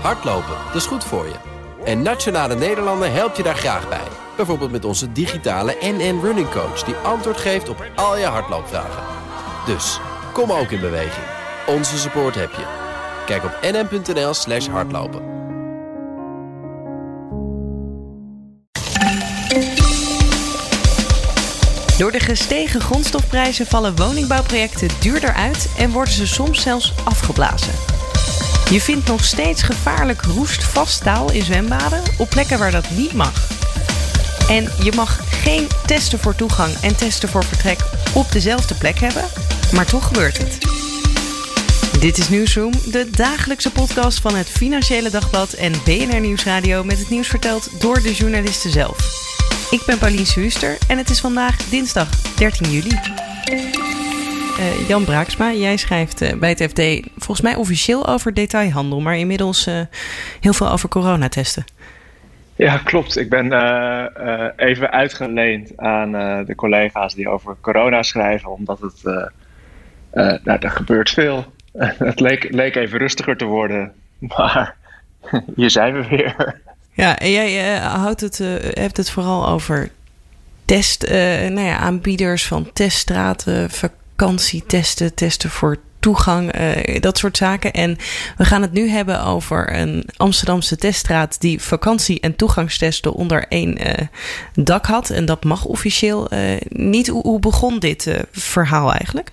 Hardlopen, dat is goed voor je. En Nationale Nederlanden helpt je daar graag bij. Bijvoorbeeld met onze digitale NN Running Coach... die antwoord geeft op al je hardloopvragen. Dus, kom ook in beweging. Onze support heb je. Kijk op nn.nl slash hardlopen. Door de gestegen grondstofprijzen vallen woningbouwprojecten duurder uit en worden ze soms zelfs afgeblazen. Je vindt nog steeds gevaarlijk roestvast staal in zwembaden op plekken waar dat niet mag. En je mag geen testen voor toegang en testen voor vertrek op dezelfde plek hebben, maar toch gebeurt het. Dit is Nieuwsroom, de dagelijkse podcast van het Financiële Dagblad en BNR Nieuwsradio met het nieuws verteld door de journalisten zelf. Ik ben Pauline Huuster en het is vandaag dinsdag 13 juli. Uh, Jan Braaksma, jij schrijft uh, bij het FD volgens mij officieel over detailhandel, maar inmiddels uh, heel veel over coronatesten. Ja, klopt. Ik ben even uitgeleend aan de collega's die over corona schrijven, omdat het, nou, er gebeurt veel. het leek, leek even rustiger te worden, maar hier zijn we weer. Ja, en jij houdt het, hebt het vooral over test, nou ja, aanbieders van teststraten, vakantietesten, testen voor toegang, uh, dat soort zaken. En we gaan het nu hebben over een Amsterdamse teststraat die vakantie- en toegangstesten onder één uh, dak had. En dat mag officieel uh, niet. Hoe, hoe, begon dit verhaal eigenlijk?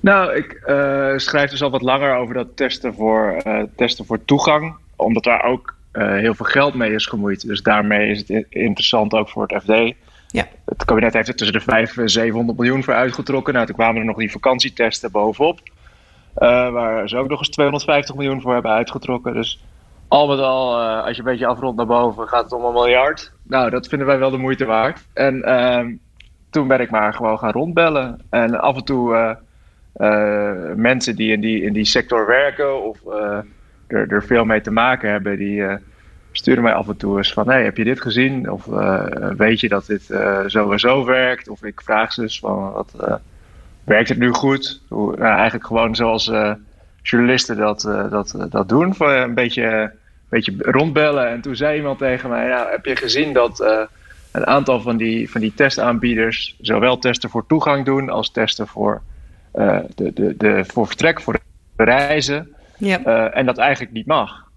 Nou, ik schrijf dus al wat langer over dat testen voor, testen voor toegang, omdat daar ook heel veel geld mee is gemoeid. Dus daarmee is het interessant ook voor het FD. Ja. Het kabinet heeft er tussen de 500 en 700 miljoen voor uitgetrokken. Nou, toen kwamen er nog die vakantietesten bovenop. Uh, waar ze ook nog eens 250 miljoen voor hebben uitgetrokken. Dus al met al, uh, als je een beetje afrondt naar boven, gaat het om een miljard. Nou, dat vinden wij wel de moeite waard. En uh, toen ben ik maar gewoon gaan rondbellen. En af en toe uh, mensen die in, die in die sector werken of er, er veel mee te maken hebben, die sturen mij af en toe eens van: hey, heb je dit gezien? Of uh, weet je dat dit uh, zo en zo werkt? Of ik vraag ze eens van: wat, uh, werkt het nu goed? Hoe, nou, eigenlijk gewoon zoals journalisten dat, dat, dat doen, van een beetje, een beetje rondbellen. En toen zei iemand tegen mij: nou, heb je gezien dat een aantal van die, van die testaanbieders zowel testen voor toegang doen als testen voor, de, de, de, voor vertrek, voor de reizen? En dat eigenlijk niet mag.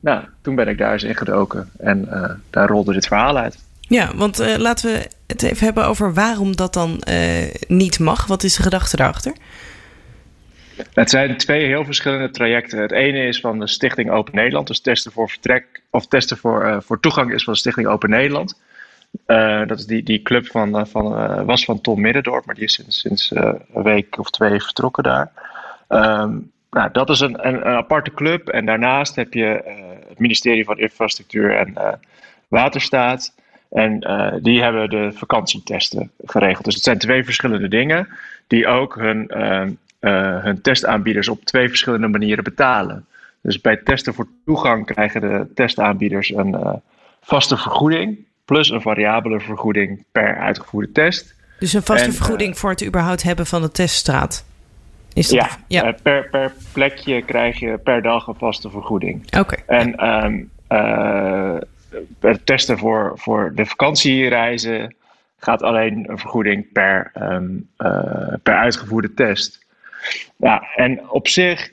Nou, toen ben ik daar eens in gedoken en uh, daar rolde dit verhaal uit. Ja, want uh, laten we het even hebben over waarom dat dan uh, niet mag. Wat is de gedachte daarachter? Het zijn twee heel verschillende trajecten. Het ene is van de Stichting Open Nederland, dus testen voor vertrek of testen voor, voor toegang is van de Stichting Open Nederland. dat is die, die club van, van, was van Tom Middendorp, maar die is sinds, sinds een week of twee vertrokken daar. Um, nou, dat is een, een, een, aparte club. En daarnaast heb je uh, het ministerie van Infrastructuur en uh, Waterstaat. En uh, die hebben de vakantietesten geregeld. Dus het zijn twee verschillende dingen die ook hun, hun testaanbieders op twee verschillende manieren betalen. Dus bij testen voor toegang krijgen de testaanbieders een vaste vergoeding plus een variabele vergoeding per uitgevoerde test. Dus een vaste vergoeding voor het überhaupt hebben van de teststraat? Is dat, ja, ja. Uh, per, per plekje krijg je per dag een vaste vergoeding. Oké. En um, uh, het testen voor, voor de vakantiereizen gaat alleen een vergoeding per, um, uh, per uitgevoerde test. Ja, en op zich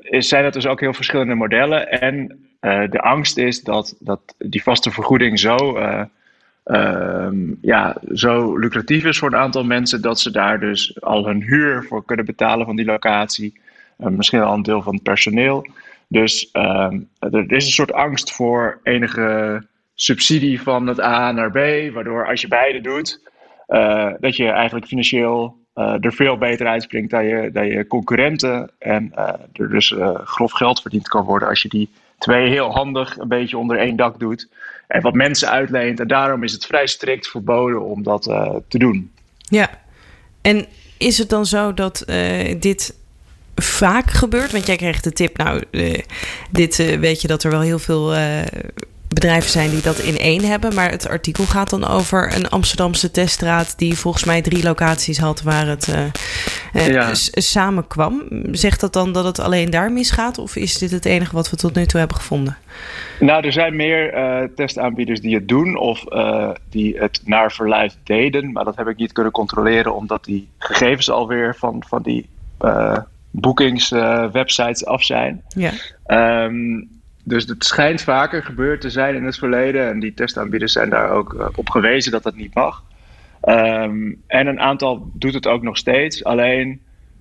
is, zijn dat dus ook heel verschillende modellen. En de angst is dat, dat die vaste vergoeding zo uh, ja, zo lucratief is voor een aantal mensen dat ze daar dus al hun huur voor kunnen betalen van die locatie. Uh, misschien al een deel van het personeel. Dus uh, er is een soort angst voor enige subsidie van het A naar B, waardoor als je beide doet, uh, dat je eigenlijk financieel uh, er veel beter uitspringt dan je, dan je concurrenten. En er dus grof geld verdiend kan worden als je die twee heel handig een beetje onder één dak doet en wat mensen uitleent. En daarom is het vrij strikt verboden om dat uh, te doen. Ja, en is het dan zo dat uh, dit vaak gebeurt? Want jij kreeg de tip, nou, uh, dit weet je dat er wel heel veel bedrijven zijn die dat in één hebben. Maar het artikel gaat dan over een Amsterdamse teststraat die volgens mij drie locaties had waar het uh, ja. samenkwam. Zegt dat dan dat het alleen daar misgaat? Of is dit het enige wat we tot nu toe hebben gevonden? Nou, er zijn meer testaanbieders die het doen of die het naar verluid deden. Maar dat heb ik niet kunnen controleren omdat die gegevens alweer van, van die boekingswebsites af zijn. Ja. Ehm, dus het schijnt vaker gebeurd te zijn in het verleden. En die testaanbieders zijn daar ook uh, op gewezen dat dat niet mag. Ehm, en een aantal doet het ook nog steeds. Alleen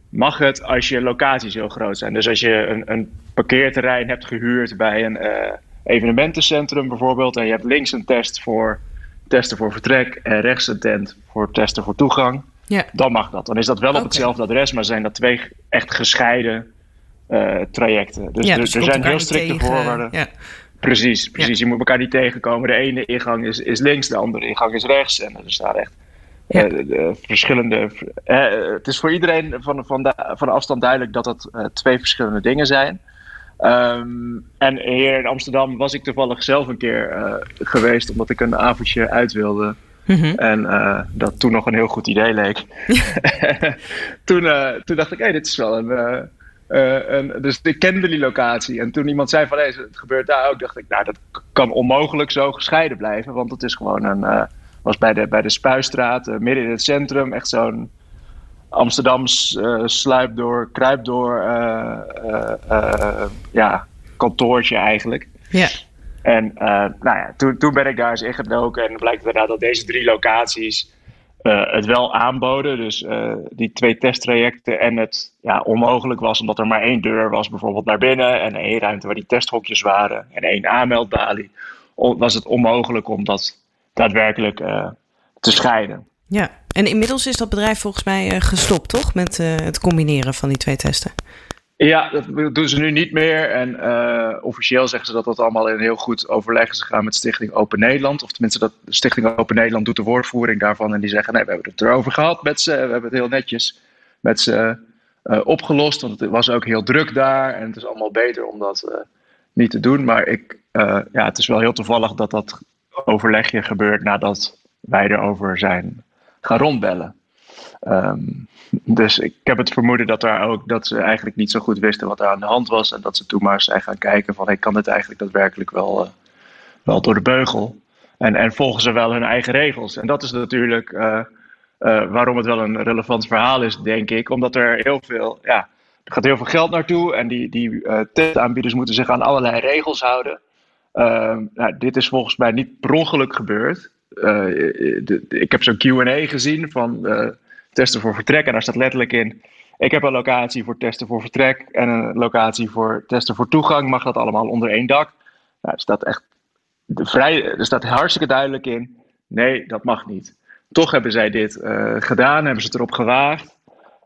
mag het als je locaties heel groot zijn. Dus als je een, een parkeerterrein hebt gehuurd bij een uh, evenementencentrum bijvoorbeeld. En je hebt links een test voor testen voor vertrek en rechts een tent voor testen voor toegang. Ja. Dan mag dat. Dan is dat wel op hetzelfde adres, maar zijn dat twee echt gescheiden trajecten. Dus, ja, dus er, zijn heel strikte voorwaarden. Ja. Precies, precies. Je moet elkaar niet tegenkomen. De ene ingang is, is links, de andere ingang is rechts. En er staan echt uh, verschillende. Uh, het is voor iedereen van, van, de, van de afstand duidelijk dat dat twee verschillende dingen zijn. Um, en hier in Amsterdam was ik toevallig zelf een keer geweest, omdat ik een avondje uit wilde. Mm -hmm. En dat toen nog een heel goed idee leek. toen, toen dacht ik, hé, hey, dit is wel een uh, dus ik kende die locatie. En toen iemand zei van hey, het gebeurt daar ook, dacht ik, nou, dat kan onmogelijk zo gescheiden blijven. Want het is gewoon een. Uh, was bij de, bij de Spuistraat, uh, midden in het centrum. Echt zo'n Amsterdams sluip door, kruip door. ja, kantoortje eigenlijk. Ja. En nou ja, toen, toen ben ik daar eens ingedoken. En blijkt inderdaad dat deze drie locaties uh, het wel aanboden. Dus uh, die twee testtrajecten en het ja, onmogelijk was omdat er maar één deur was, bijvoorbeeld naar binnen. En één ruimte waar die testhokjes waren en één aanmeldbalie. Was het onmogelijk om dat daadwerkelijk uh, te scheiden. Ja, en inmiddels is dat bedrijf volgens mij gestopt, toch? Met het combineren van die twee testen. Ja, dat doen ze nu niet meer. En uh, officieel zeggen ze dat dat allemaal in heel goed overleg is gegaan met Stichting Open Nederland. Of tenminste, dat Stichting Open Nederland doet de woordvoering daarvan. En die zeggen: nee, we hebben het erover gehad met ze. We hebben het heel netjes met ze uh, opgelost. Want het was ook heel druk daar. En het is allemaal beter om dat uh, niet te doen. Maar ik, ja, het is wel heel toevallig dat dat overlegje gebeurt nadat wij erover zijn gaan rondbellen. Um, dus ik heb het vermoeden dat, daar ook, dat ze eigenlijk niet zo goed wisten wat er aan de hand was. En dat ze toen maar zijn gaan kijken van, hey, kan dit eigenlijk daadwerkelijk wel, uh, wel door de beugel? En, en volgen ze wel hun eigen regels? En dat is natuurlijk uh, uh, waarom het wel een relevant verhaal is, denk ik. Omdat er heel veel, ja, er gaat heel veel geld naartoe. En die, die testaanbieders moeten zich aan allerlei regels houden. Ehm, nou, dit is volgens mij niet per ongeluk gebeurd. De, ik heb zo'n QA gezien van testen voor vertrek. En daar staat letterlijk in: ik heb een locatie voor testen voor vertrek en een locatie voor testen voor toegang. Mag dat allemaal onder één dak? Nou, er staat echt vrij, er staat hartstikke duidelijk in: nee, dat mag niet. Toch hebben zij dit uh, gedaan, hebben ze het erop gewaagd.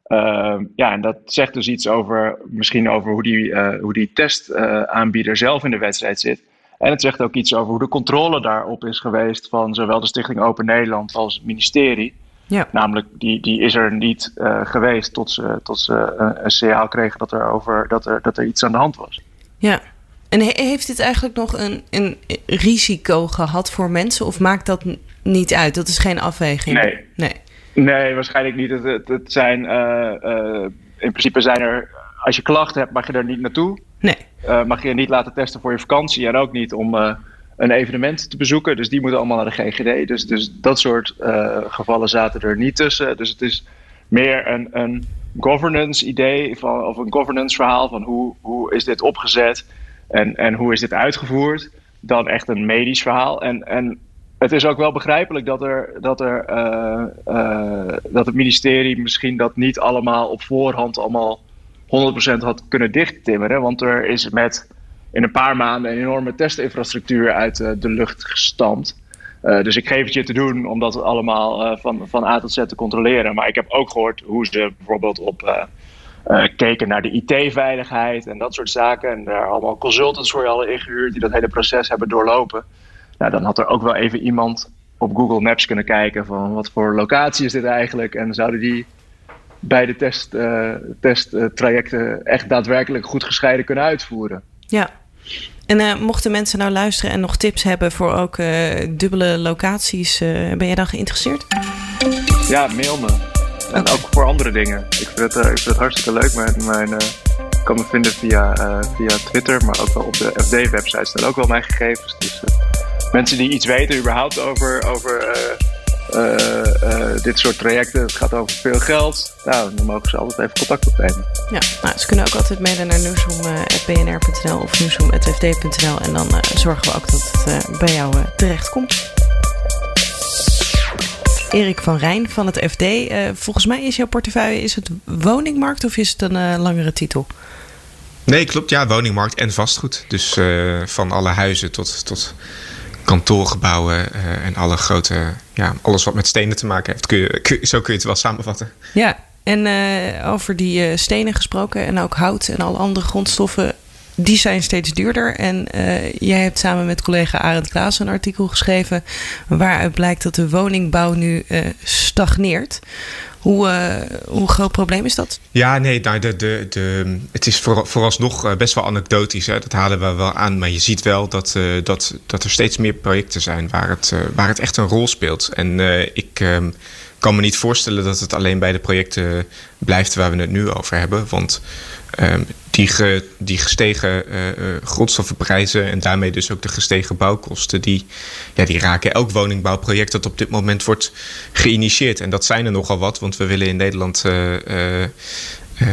Uh, ja, en dat zegt dus iets over, misschien over hoe die, uh, hoe die testaanbieder zelf in de wedstrijd zit. En het zegt ook iets over hoe de controle daarop is geweest van zowel de Stichting Open Nederland als het ministerie. Ja. Namelijk, die, die is er niet uh, geweest tot ze, tot ze uh, een signaal kregen dat er, over, dat, er, dat er iets aan de hand was. Ja, en he heeft dit eigenlijk nog een, een risico gehad voor mensen of maakt dat niet uit? Dat is geen afweging? Nee, nee. nee waarschijnlijk niet. Het, het, het zijn, uh, in principe zijn er, als je klachten hebt, mag je er niet naartoe. Nee. mag je je niet laten testen voor je vakantie en ook niet om een evenement te bezoeken. Dus die moeten allemaal naar de GGD. Dus, dus dat soort uh, gevallen zaten er niet tussen. Dus het is meer een, een governance idee van, of een governance verhaal van hoe, hoe is dit opgezet en, en hoe is dit uitgevoerd. Dan echt een medisch verhaal. En, en het is ook wel begrijpelijk dat, er, dat, er, uh, uh, dat het ministerie misschien dat niet allemaal op voorhand allemaal 100% had kunnen dichttimmeren. Want er is met in een paar maanden een enorme testinfrastructuur uit uh, de lucht gestampt. Uh, dus ik geef het je te doen om dat allemaal uh, van, van A tot Z te controleren. Maar ik heb ook gehoord hoe ze bijvoorbeeld op keken naar de IT-veiligheid en dat soort zaken. En daar allemaal consultants voor je al ingehuurd die dat hele proces hebben doorlopen. Nou, dan had er ook wel even iemand op Google Maps kunnen kijken van wat voor locatie is dit eigenlijk. En zouden die beide test, testtrajecten echt daadwerkelijk goed gescheiden kunnen uitvoeren. Ja, En mochten mensen nou luisteren en nog tips hebben voor ook dubbele locaties, ben jij dan geïnteresseerd? Ja, mail me. En ook voor andere dingen. Ik vind het, ik vind het hartstikke leuk. Mijn, mijn, kan me vinden via, via Twitter, maar ook wel op de FD-website staan ook wel mijn gegevens. Dus mensen die iets weten überhaupt over, over uh, dit soort trajecten. Het gaat over veel geld. Nou, dan mogen ze altijd even contact opnemen. Ja, nou, ze kunnen ook altijd mailen naar nieuwsroom.bnr.nl of nieuwsroom.fd.nl en dan zorgen we ook dat het bij jou terecht komt. Erik van Rijn van het FD. volgens mij is jouw portefeuille is het woningmarkt of is het een langere titel? Nee, klopt. Ja, woningmarkt en vastgoed. Dus van alle huizen tot, tot kantoorgebouwen uh, en alle grote, ja, alles wat met stenen te maken heeft. Kun je, zo kun je het wel samenvatten. Ja, en uh, over die uh, stenen gesproken en ook hout en alle andere grondstoffen. Die zijn steeds duurder. En jij hebt samen met collega Arend Klaas een artikel geschreven. waaruit blijkt dat de woningbouw nu stagneert. Hoe, uh, hoe groot probleem is dat? Ja, nee, nou, de, de, de, het is voor, vooralsnog eh, best wel anekdotisch. Hè? Dat halen we wel aan. Maar je ziet wel dat, uh, dat, dat er steeds meer projecten zijn waar het, waar het echt een rol speelt. En ik ehm, kan me niet voorstellen dat het alleen bij de projecten blijft waar we het nu over hebben. Want um, die, die gestegen uh, grondstoffenprijzen en daarmee dus ook de gestegen bouwkosten, die, ja, die raken elk woningbouwproject dat op dit moment wordt geïnitieerd. En dat zijn er nogal wat, want we willen in Nederland. Uh,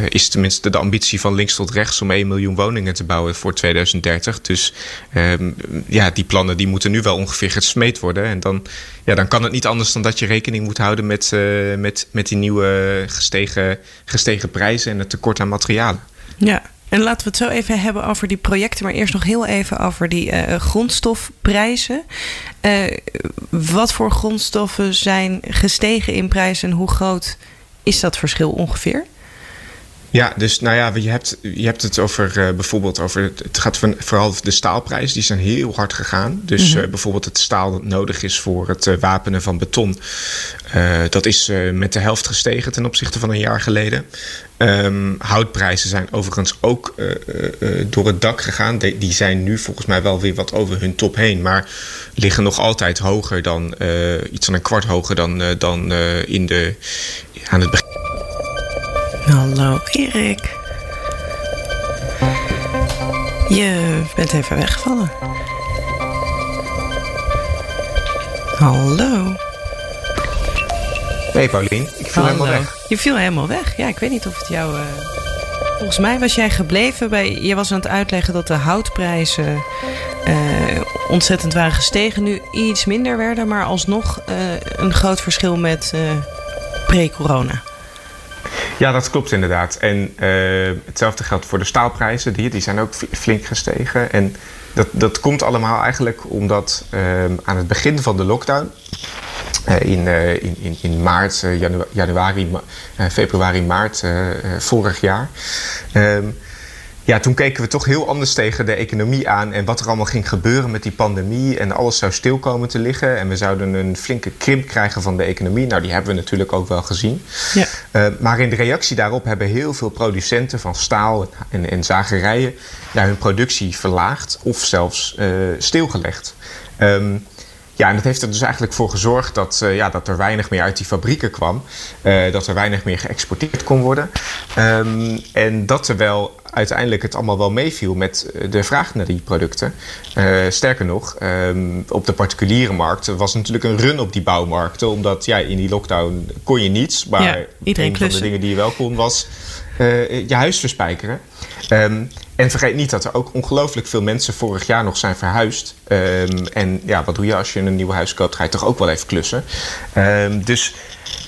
is tenminste de ambitie van links tot rechts om 1 miljoen woningen te bouwen voor 2030. Dus um, ja, die plannen die moeten nu wel ongeveer gesmeed worden. En dan, ja, dan kan het niet anders dan dat je rekening moet houden met, met, met die nieuwe gestegen, gestegen prijzen en het tekort aan materialen. Ja, en laten we het zo even hebben over die projecten, maar eerst nog heel even over die uh, grondstofprijzen. Uh, wat voor grondstoffen zijn gestegen in prijs en hoe groot is dat verschil ongeveer? Ja, dus nou ja, je hebt, je hebt het over uh, bijvoorbeeld over. Het gaat van, vooral de staalprijzen, die zijn heel hard gegaan. Dus mm -hmm. uh, bijvoorbeeld het staal dat nodig is voor het uh, wapenen van beton. dat is met de helft gestegen ten opzichte van een jaar geleden. Um, houtprijzen zijn overigens ook door het dak gegaan. De, die zijn nu volgens mij wel weer wat over hun top heen. Maar liggen nog altijd hoger dan iets van een kwart hoger dan, dan in de, aan het begin. Hallo Erik. Je bent even weggevallen. Hallo. Nee, Paulien. Ik viel Hallo. helemaal weg. Je viel helemaal weg. Ja, ik weet niet of het jou... Uh... Volgens mij was jij gebleven bij... Je was aan het uitleggen dat de houtprijzen uh, ontzettend waren gestegen. Nu iets minder werden, maar alsnog uh, een groot verschil met pre-corona. Ja, dat klopt inderdaad. En uh, hetzelfde geldt voor de staalprijzen. Die, die zijn ook flink gestegen. En dat, dat komt allemaal eigenlijk omdat uh, aan het begin van de lockdown... Uh, in, in, in, in maart, janu januari, februari, maart vorig jaar... Ehm, ja, toen keken we toch heel anders tegen de economie aan en wat er allemaal ging gebeuren met die pandemie. En alles zou stil komen te liggen. En we zouden een flinke krimp krijgen van de economie. Nou, die hebben we natuurlijk ook wel gezien. Ja. Uh, maar in de reactie daarop hebben heel veel producenten van staal en, en zagerijen ja, hun productie verlaagd of zelfs uh, stilgelegd. Um, ja, en dat heeft er dus eigenlijk voor gezorgd dat, uh, ja, dat er weinig meer uit die fabrieken kwam. Uh, dat er weinig meer geëxporteerd kon worden. Um, en dat terwijl uiteindelijk het allemaal wel meeviel met de vraag naar die producten. Uh, sterker nog, um, op de particuliere markt was natuurlijk een run op die bouwmarkten. Omdat ja, in die lockdown kon je niets. Maar ja, iedereen een van de dingen die je wel kon was je huis verspijkeren. Um, en vergeet niet dat er ook ongelooflijk veel mensen vorig jaar nog zijn verhuisd. Um, en ja, wat doe je als je een nieuw huis koopt? Ga je toch ook wel even klussen. Um, dus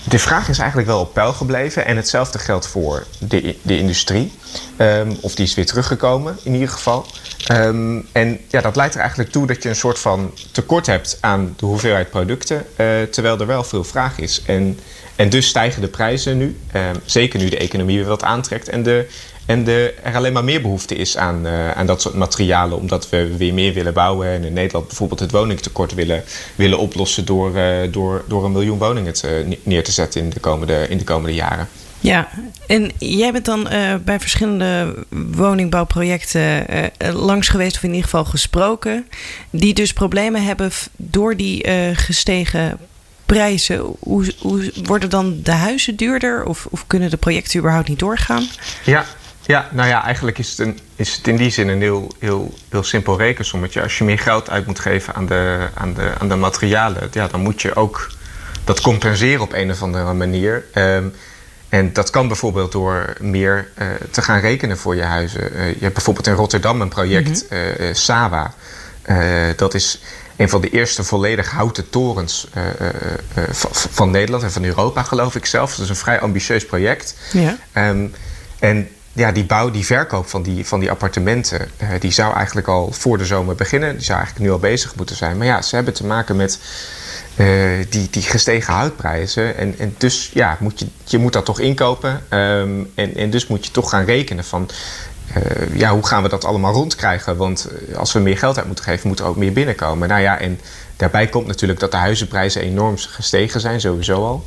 de vraag is eigenlijk wel op peil gebleven. En hetzelfde geldt voor de, de industrie. Of die is weer teruggekomen in ieder geval. en ja, dat leidt er eigenlijk toe dat je een soort van tekort hebt aan de hoeveelheid producten. Uh, terwijl er wel veel vraag is. En, en dus stijgen de prijzen nu. zeker nu de economie weer wat aantrekt. En de en de, er alleen maar meer behoefte is aan, uh, aan dat soort materialen, omdat we weer meer willen bouwen. En in Nederland bijvoorbeeld het woningtekort willen, willen oplossen door, uh, door, door een miljoen woningen te, neer te zetten in de komende, in de komende jaren. Ja, en jij bent dan uh, bij verschillende woningbouwprojecten uh, langs geweest, of in ieder geval gesproken, die dus problemen hebben door die uh, gestegen prijzen. Hoe, hoe, worden dan de huizen duurder of, of kunnen de projecten überhaupt niet doorgaan? Ja, ja, nou ja, eigenlijk is het, een, is het in die zin een heel, heel, heel simpel rekensommetje. Als je meer geld uit moet geven aan de, aan de, aan de materialen, ja, dan moet je ook dat compenseren op een of andere manier. Um, en dat kan bijvoorbeeld door meer uh, te gaan rekenen voor je huizen. Uh, je hebt bijvoorbeeld in Rotterdam een project, mm -hmm. uh, Sawa. dat is een van de eerste volledig houten torens van Nederland en van Europa, geloof ik zelf. Dat is een vrij ambitieus project. Ja. Um, en ja, die bouw, die verkoop van die, van die appartementen, die zou eigenlijk al voor de zomer beginnen. Die zou eigenlijk nu al bezig moeten zijn. Maar ja, ze hebben te maken met uh, die, die gestegen houtprijzen. En, en dus ja, moet je, je moet dat toch inkopen. Um, en, en dus moet je toch gaan rekenen van... Uh, ja, hoe gaan we dat allemaal rondkrijgen? Want eh, als we meer geld uit moeten geven, moet er ook meer binnenkomen. Nou ja, en daarbij komt natuurlijk dat de huizenprijzen enorm gestegen zijn, sowieso al.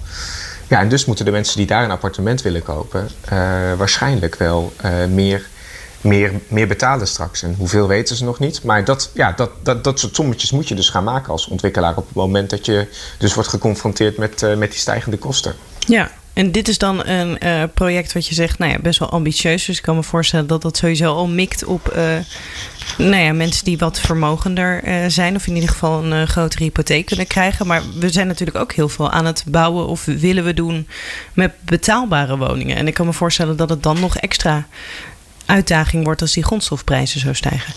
Ja, en dus moeten de mensen die daar een appartement willen kopen... Uh, waarschijnlijk wel meer meer, meer betalen straks. En hoeveel weten ze nog niet. Maar dat, ja, dat, dat, dat soort sommetjes moet je dus gaan maken als ontwikkelaar op het moment dat je dus wordt geconfronteerd met, uh, met die stijgende kosten. Ja, en dit is dan een uh, project wat je zegt, nou ja, best wel ambitieus. Dus ik kan me voorstellen dat dat sowieso al mikt op uh, nou ja, mensen die wat vermogender uh, zijn. Of in ieder geval een grotere hypotheek kunnen krijgen. Maar we zijn natuurlijk ook heel veel aan het bouwen of willen we doen met betaalbare woningen. En ik kan me voorstellen dat het dan nog extra uitdaging wordt als die grondstofprijzen zo stijgen.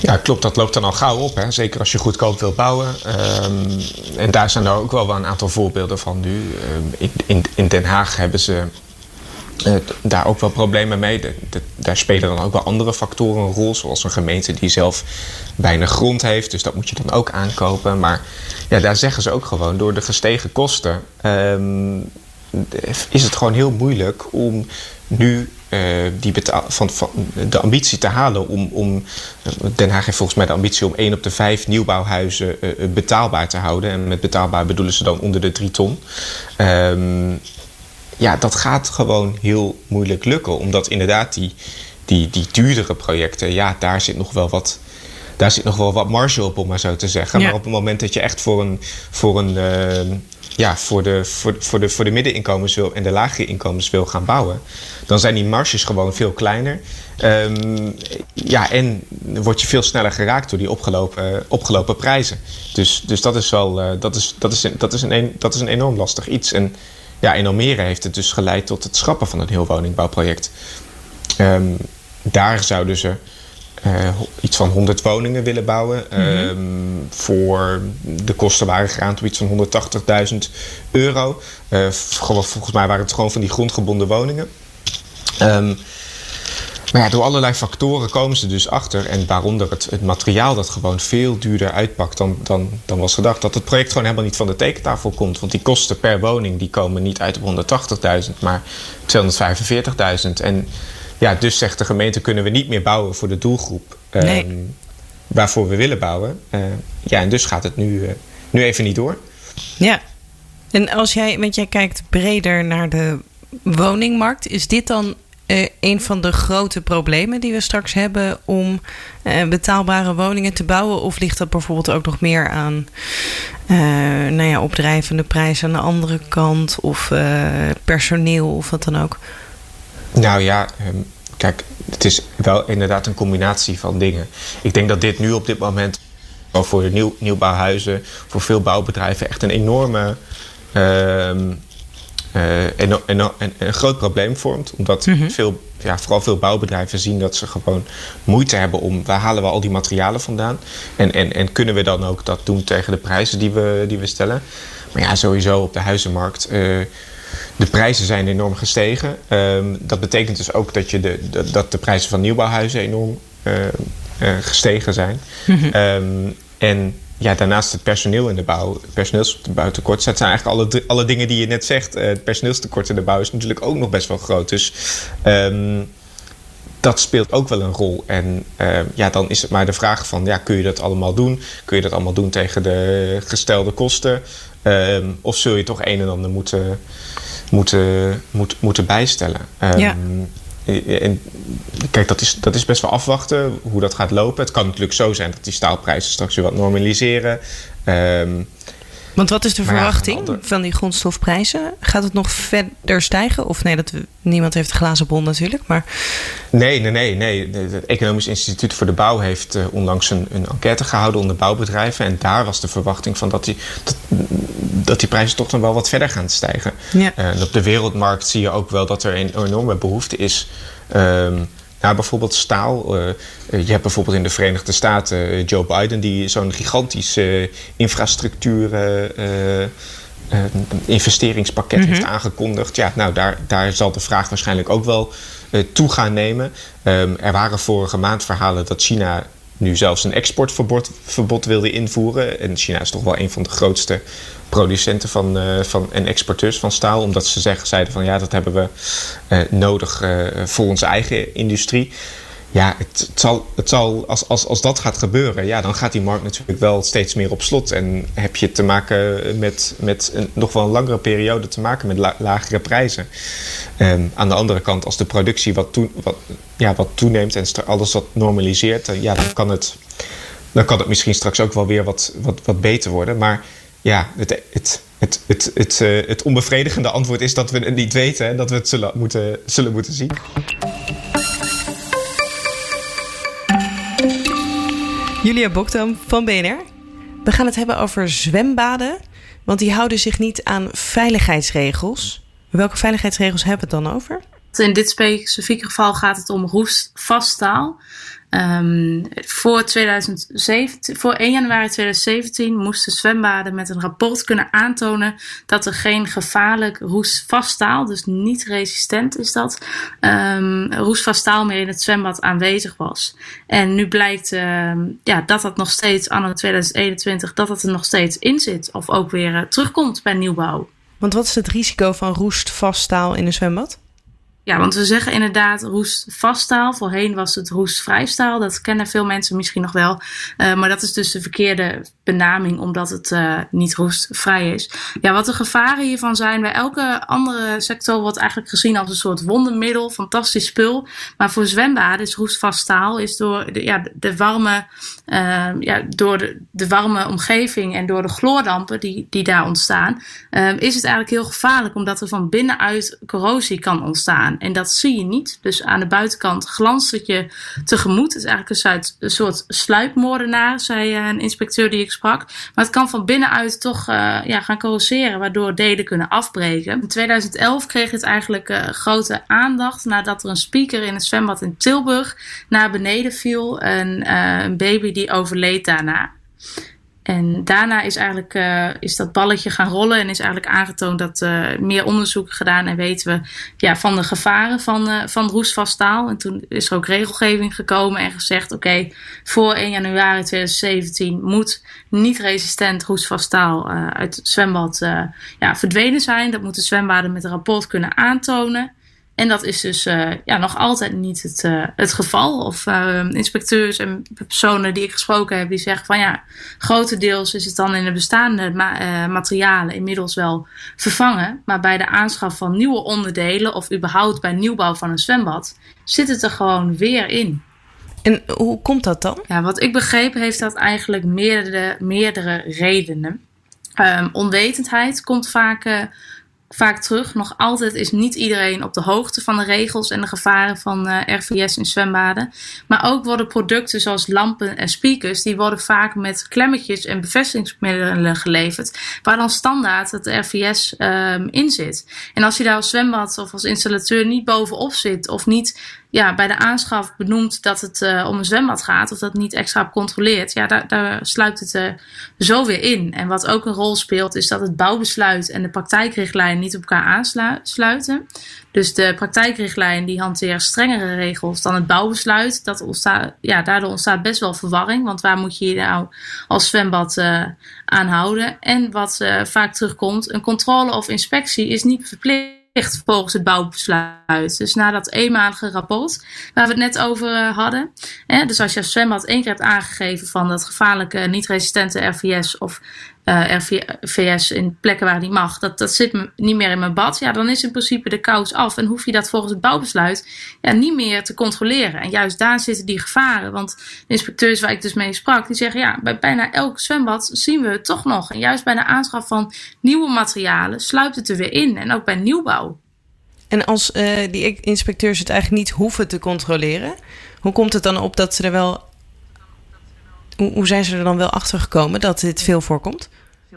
Ja, klopt. Dat loopt dan al gauw op. Hè. Zeker als je goedkoop wil bouwen. Um, en daar zijn er ook wel, een aantal voorbeelden van nu. Um, in, in, Den Haag hebben ze uh, daar ook wel problemen mee. Daar spelen dan ook wel andere factoren een rol. Zoals een gemeente die zelf weinig grond heeft. Dus dat moet je dan ook aankopen. Maar ja, daar zeggen ze ook gewoon door de gestegen kosten... Um, is het gewoon heel moeilijk om nu die betaal, van, van, de ambitie te halen om, om. Den Haag heeft volgens mij de ambitie om één op de vijf nieuwbouwhuizen uh, betaalbaar te houden. En met betaalbaar bedoelen ze dan onder de drie ton. Um, ja, dat gaat gewoon heel moeilijk lukken. Omdat inderdaad die, die, die duurdere projecten, ja, daar zit nog wel wat daar zit nog wel wat marge op, om maar zo te zeggen. Ja. Maar op het moment dat je echt voor een, voor een, uh, ja, voor de, voor, voor, de, voor de middeninkomens wil en de lagere inkomens wil gaan bouwen, dan zijn die marges gewoon veel kleiner. Um, ja, en word je veel sneller geraakt door die opgelopen, opgelopen prijzen. Dus, dus dat is wel uh, dat is, dat is, dat is een, dat is een enorm lastig iets. En ja, in Almere heeft het dus geleid tot het schrappen van een heel woningbouwproject. Um, daar zouden ze uh, iets van 100 woningen willen bouwen. Mm -hmm. um, voor de kosten waren gegaan tot iets van 180.000 euro. Uh, volgens mij waren het gewoon van die grondgebonden woningen. Um, maar ja, door allerlei factoren komen ze dus achter. En waaronder het, het materiaal dat gewoon veel duurder uitpakt dan, dan, dan was gedacht. Dat het project gewoon helemaal niet van de tekentafel komt. Want die kosten per woning die komen niet uit op 180.000, maar 245.000. En ja, dus zegt de gemeente kunnen we niet meer bouwen voor de doelgroep nee. um, waarvoor we willen bouwen. Uh, ja, en dus gaat het nu, uh, nu even niet door. Ja, en als jij, want jij kijkt breder naar de woningmarkt, is dit dan uh, een van de grote problemen die we straks hebben om betaalbare woningen te bouwen? Of ligt dat bijvoorbeeld ook nog meer aan nou ja, opdrijvende prijzen aan de andere kant of personeel of wat dan ook? Nou ja, um, kijk, het is wel inderdaad een combinatie van dingen. Ik denk dat dit nu op dit moment voor de nieuw, nieuwbouwhuizen, voor veel bouwbedrijven echt een enorme. Uh, uh, en, en, en, een groot probleem vormt. Omdat mm -hmm. veel, ja, vooral veel bouwbedrijven zien dat ze gewoon moeite hebben om waar halen we al die materialen vandaan. En, en, en kunnen we dan ook dat doen tegen de prijzen die we, die we stellen. Maar ja, sowieso op de huizenmarkt. Uh, de prijzen zijn enorm gestegen. Um, dat betekent dus ook dat, je de, dat de prijzen van nieuwbouwhuizen enorm uh, uh, gestegen zijn. Mm -hmm. um, en ja, daarnaast het personeel in de bouw, het personeelsbouwtekort, dat zijn eigenlijk alle, alle dingen die je net zegt. Uh, het personeelstekort in de bouw is natuurlijk ook nog best wel groot. Dus um, dat speelt ook wel een rol. En uh, ja, dan is het maar de vraag van, ja, kun je dat allemaal doen? Kun je dat allemaal doen tegen de gestelde kosten? Um, of zul je toch een en ander moeten, moeten, moet, moeten bijstellen. Um, ja. En kijk, dat is, dat is best wel afwachten hoe dat gaat lopen. Het kan natuurlijk zo zijn dat die staalprijzen straks weer wat normaliseren. Um, want wat is de verwachting van die grondstofprijzen? Gaat het nog verder stijgen? Of nee, dat, niemand heeft een glazen bol natuurlijk. Maar... Nee, nee, nee, nee. Het Economisch Instituut voor de Bouw heeft uh, onlangs een, een enquête gehouden onder bouwbedrijven. En daar was de verwachting van dat die, dat, dat die prijzen toch nog wel wat verder gaan stijgen. Ja. Uh, en op de wereldmarkt zie je ook wel dat er een enorme behoefte is. Um, nou, bijvoorbeeld staal. Uh, je hebt bijvoorbeeld in de Verenigde Staten uh, Joe Biden die zo'n gigantische infrastructuur investeringspakket heeft mhm. aangekondigd. Ja, nou, daar, daar zal de vraag waarschijnlijk ook wel toe gaan nemen. Um, er waren vorige maand verhalen dat China nu zelfs een exportverbod verbod wilde invoeren. En China is toch wel een van de grootste producenten van, uh, van, en exporteurs van staal. Omdat ze zeggen, zeiden van ja, dat hebben we uh, nodig uh, voor onze eigen industrie. Ja, het, zal, het zal als, als, als dat gaat gebeuren, ja, dan gaat die markt natuurlijk wel steeds meer op slot. En heb je te maken met, met een, nog wel een langere periode te maken met la, lagere prijzen. Um, aan de andere kant, als de productie wat, toe, wat, ja, wat toeneemt en alles wat normaliseert, ja, dan kan het, dan kan het misschien straks ook wel weer wat, wat, wat beter worden. Maar ja, het, het, het, het, het, uh, het onbevredigende antwoord is dat we het niet weten en dat we het zullen moeten, zullen moeten zien. Julia Bokdam van BNR. We gaan het hebben over zwembaden, want die houden zich niet aan veiligheidsregels. Welke veiligheidsregels hebben we het dan over? In dit specifieke geval gaat het om roestvast staal. Um, voor, 2017, voor 1 januari 2017 moesten zwembaden met een rapport kunnen aantonen dat er geen gevaarlijk roestvast staal, dus niet resistent is dat, um, roestvast staal meer in het zwembad aanwezig was. En nu blijkt um, ja, dat dat nog steeds, anno 2021, dat dat er nog steeds in zit of ook weer uh, terugkomt bij nieuwbouw. Want wat is het risico van roestvast staal in een zwembad? Ja, want we zeggen inderdaad roestvaststaal. Voorheen was het roestvrijstaal. Dat kennen veel mensen misschien nog wel. Uh, maar dat is dus de verkeerde benaming, omdat het uh, niet roestvrij is. Ja, wat de gevaren hiervan zijn, bij elke andere sector wordt eigenlijk gezien als een soort wondermiddel, fantastisch spul. Maar voor zwembaden is roestvaststaal is door de, ja, de warme, uh, ja, door de, warme omgeving en door de chloordampen die, die daar ontstaan, is het eigenlijk heel gevaarlijk, omdat er van binnenuit corrosie kan ontstaan. En dat zie je niet. Dus aan de buitenkant glanst het je tegemoet. Het is eigenlijk een soort, sluipmoordenaar, zei eh, een inspecteur die ik sprak. Maar het kan van binnenuit toch uh, ja, gaan corroseren, waardoor delen kunnen afbreken. In 2011 kreeg het eigenlijk uh, grote aandacht nadat er een speaker in het zwembad in Tilburg naar beneden viel. En een baby die overleed daarna. En daarna is eigenlijk uh, is dat balletje gaan rollen en is eigenlijk aangetoond dat uh, meer onderzoeken gedaan en weten we ja, van de gevaren van, uh, van roestvast. En toen is er ook regelgeving gekomen en gezegd: oké, voor 1 januari 2017 moet niet resistent roestvast staal uit het zwembad ja, verdwenen zijn. Dat moeten zwembaden met een rapport kunnen aantonen. En dat is dus uh, ja, nog altijd niet het, uh, het geval. Of uh, inspecteurs en personen die ik gesproken heb, die zeggen van ja, grotendeels is het dan in de bestaande ma materialen inmiddels wel vervangen. Maar bij de aanschaf van nieuwe onderdelen of überhaupt bij nieuwbouw van een zwembad, zit het er gewoon weer in. En hoe komt dat dan? Ja, wat ik begrepen heeft dat eigenlijk meerdere, meerdere redenen. Um, onwetendheid komt vaak vaak terug. Nog altijd is niet iedereen op de hoogte van de regels en de gevaren van eh, RVS in zwembaden. Maar ook worden producten zoals lampen en speakers, die worden vaak met klemmetjes en bevestigingsmiddelen geleverd, waar dan standaard het RVS ehm, in zit. En als je daar als zwembad of als installateur niet bovenop zit of niet ja, bij de aanschaf benoemt dat het uh, om een zwembad gaat, of dat niet extra controleert, ja, daar, daar sluipt het uh, zo weer in. En wat ook een rol speelt, is dat het bouwbesluit en de praktijkrichtlijn niet op elkaar aansluiten. Dus de praktijkrichtlijn die hanteert strengere regels dan het bouwbesluit. Dat ontstaat, ja, daardoor ontstaat best wel verwarring, want waar moet je je nou als zwembad uh, aan houden? En wat vaak terugkomt, een controle of inspectie is niet verplicht volgens het bouwbesluit. Dus na dat eenmalige rapport waar we het net over eh, hadden. Hè, dus als je als zwembad één keer hebt aangegeven van dat gevaarlijke niet-resistente RVS of uh, RVS in plekken waar niet mag, dat, dat zit niet meer in mijn bad. Ja, dan is in principe de kous af. En hoef je dat volgens het bouwbesluit ja, niet meer te controleren. En juist daar zitten die gevaren. Want de inspecteurs waar ik dus mee sprak, die zeggen ja, bij bijna elk zwembad zien we het toch nog. En juist bij de aanschaf van nieuwe materialen sluipt het er weer in. En ook bij nieuwbouw. En als uh, die inspecteurs het eigenlijk niet hoeven te controleren, hoe komt het dan op dat ze er wel. Hoe zijn ze er dan wel achter gekomen dat dit veel voorkomt?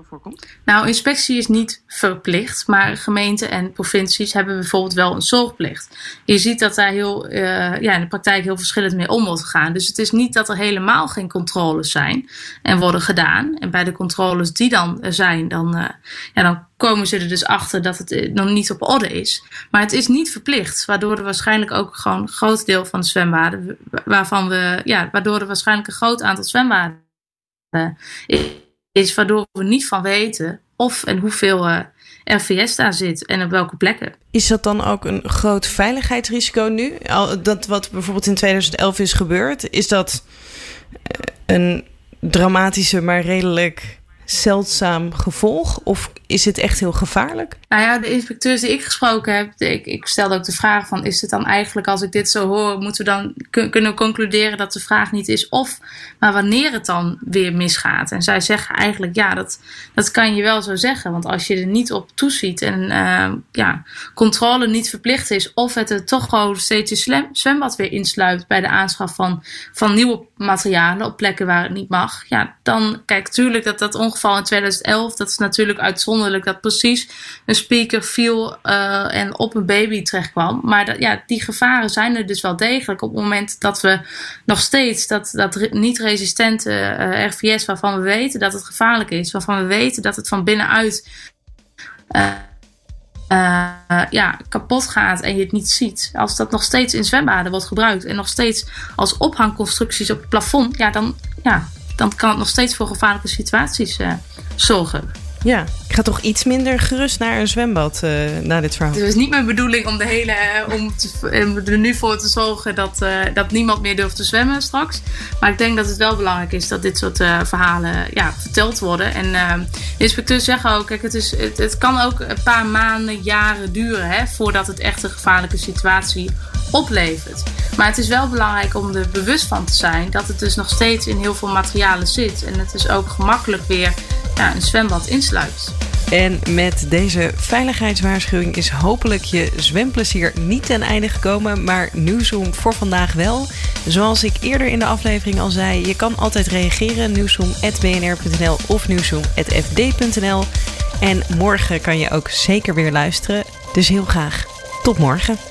Voorkomt? Nou, inspectie is niet verplicht, maar gemeenten en provincies hebben bijvoorbeeld wel een zorgplicht. Je ziet dat daar heel, uh, ja, in de praktijk heel verschillend mee om wordt gegaan. Dus het is niet dat er helemaal geen controles zijn en worden gedaan. En bij de controles die dan zijn, dan, uh, ja, dan komen ze er dus achter dat het eh, nog niet op orde is. Maar het is niet verplicht, waardoor er waarschijnlijk ook gewoon een groot deel van de zwembaden, waarvan we, ja, waardoor er waarschijnlijk een groot aantal zwembaden is waardoor we niet van weten of en hoeveel eh, RVS daar zit en op welke plekken. Is dat dan ook een groot veiligheidsrisico nu? Dat wat bijvoorbeeld in 2011 is gebeurd, is dat eh, een dramatische, maar redelijk zeldzaam gevolg? Of is het echt heel gevaarlijk? Nou ja, de inspecteurs die ik gesproken heb, ik, ik stelde ook de vraag van... is het dan eigenlijk, als ik dit zo hoor, moeten we dan kunnen concluderen dat de vraag niet is of... maar wanneer het dan weer misgaat. En zij zeggen eigenlijk, ja, dat, dat kan je wel zo zeggen. Want als je er niet op toeziet en uh, ja, controle niet verplicht is... of het er toch gewoon steeds je zwembad weer insluit bij de aanschaf van, van nieuwe materialen op plekken waar het niet mag... ja, dan, kijk, tuurlijk dat dat ongeval in 2011, dat is natuurlijk uitzonderlijk dat precies een speaker viel uh, en op een baby terechtkwam. Maar dat, ja, die gevaren zijn er dus wel degelijk. Op het moment dat we nog steeds dat, dat niet-resistente eh, RVS, waarvan we weten dat het gevaarlijk is, waarvan we weten dat het van binnenuit. Uh, ja, kapot gaat en je het niet ziet. Als dat nog steeds in zwembaden wordt gebruikt en nog steeds als ophangconstructies op het plafond, ja, dan, ja, dan kan het nog steeds voor gevaarlijke situaties uh, zorgen. Ja, ik ga toch iets minder gerust naar een zwembad uh, na dit verhaal. Het is niet mijn bedoeling om, de hele, uh, om, er nu voor te zorgen dat, uh, dat niemand meer durft te zwemmen straks. Maar ik denk dat het wel belangrijk is dat dit soort verhalen ja, verteld worden. En de inspecteurs zeggen ook, kijk, het, is, het, het, kan ook een paar maanden, jaren duren hè, voordat het echt een gevaarlijke situatie oplevert. Maar het is wel belangrijk om er bewust van te zijn dat het dus nog steeds in heel veel materialen zit. En het is ook gemakkelijk weer een zwembad insluit. En met deze veiligheidswaarschuwing is hopelijk je zwemplezier niet ten einde gekomen, maar Nieuwsroom voor vandaag wel. Zoals ik eerder in de aflevering al zei, je kan altijd reageren nieuwsroom.bnr.nl of nieuwsroom.fd.nl. En morgen kan je ook zeker weer luisteren. Dus heel graag tot morgen.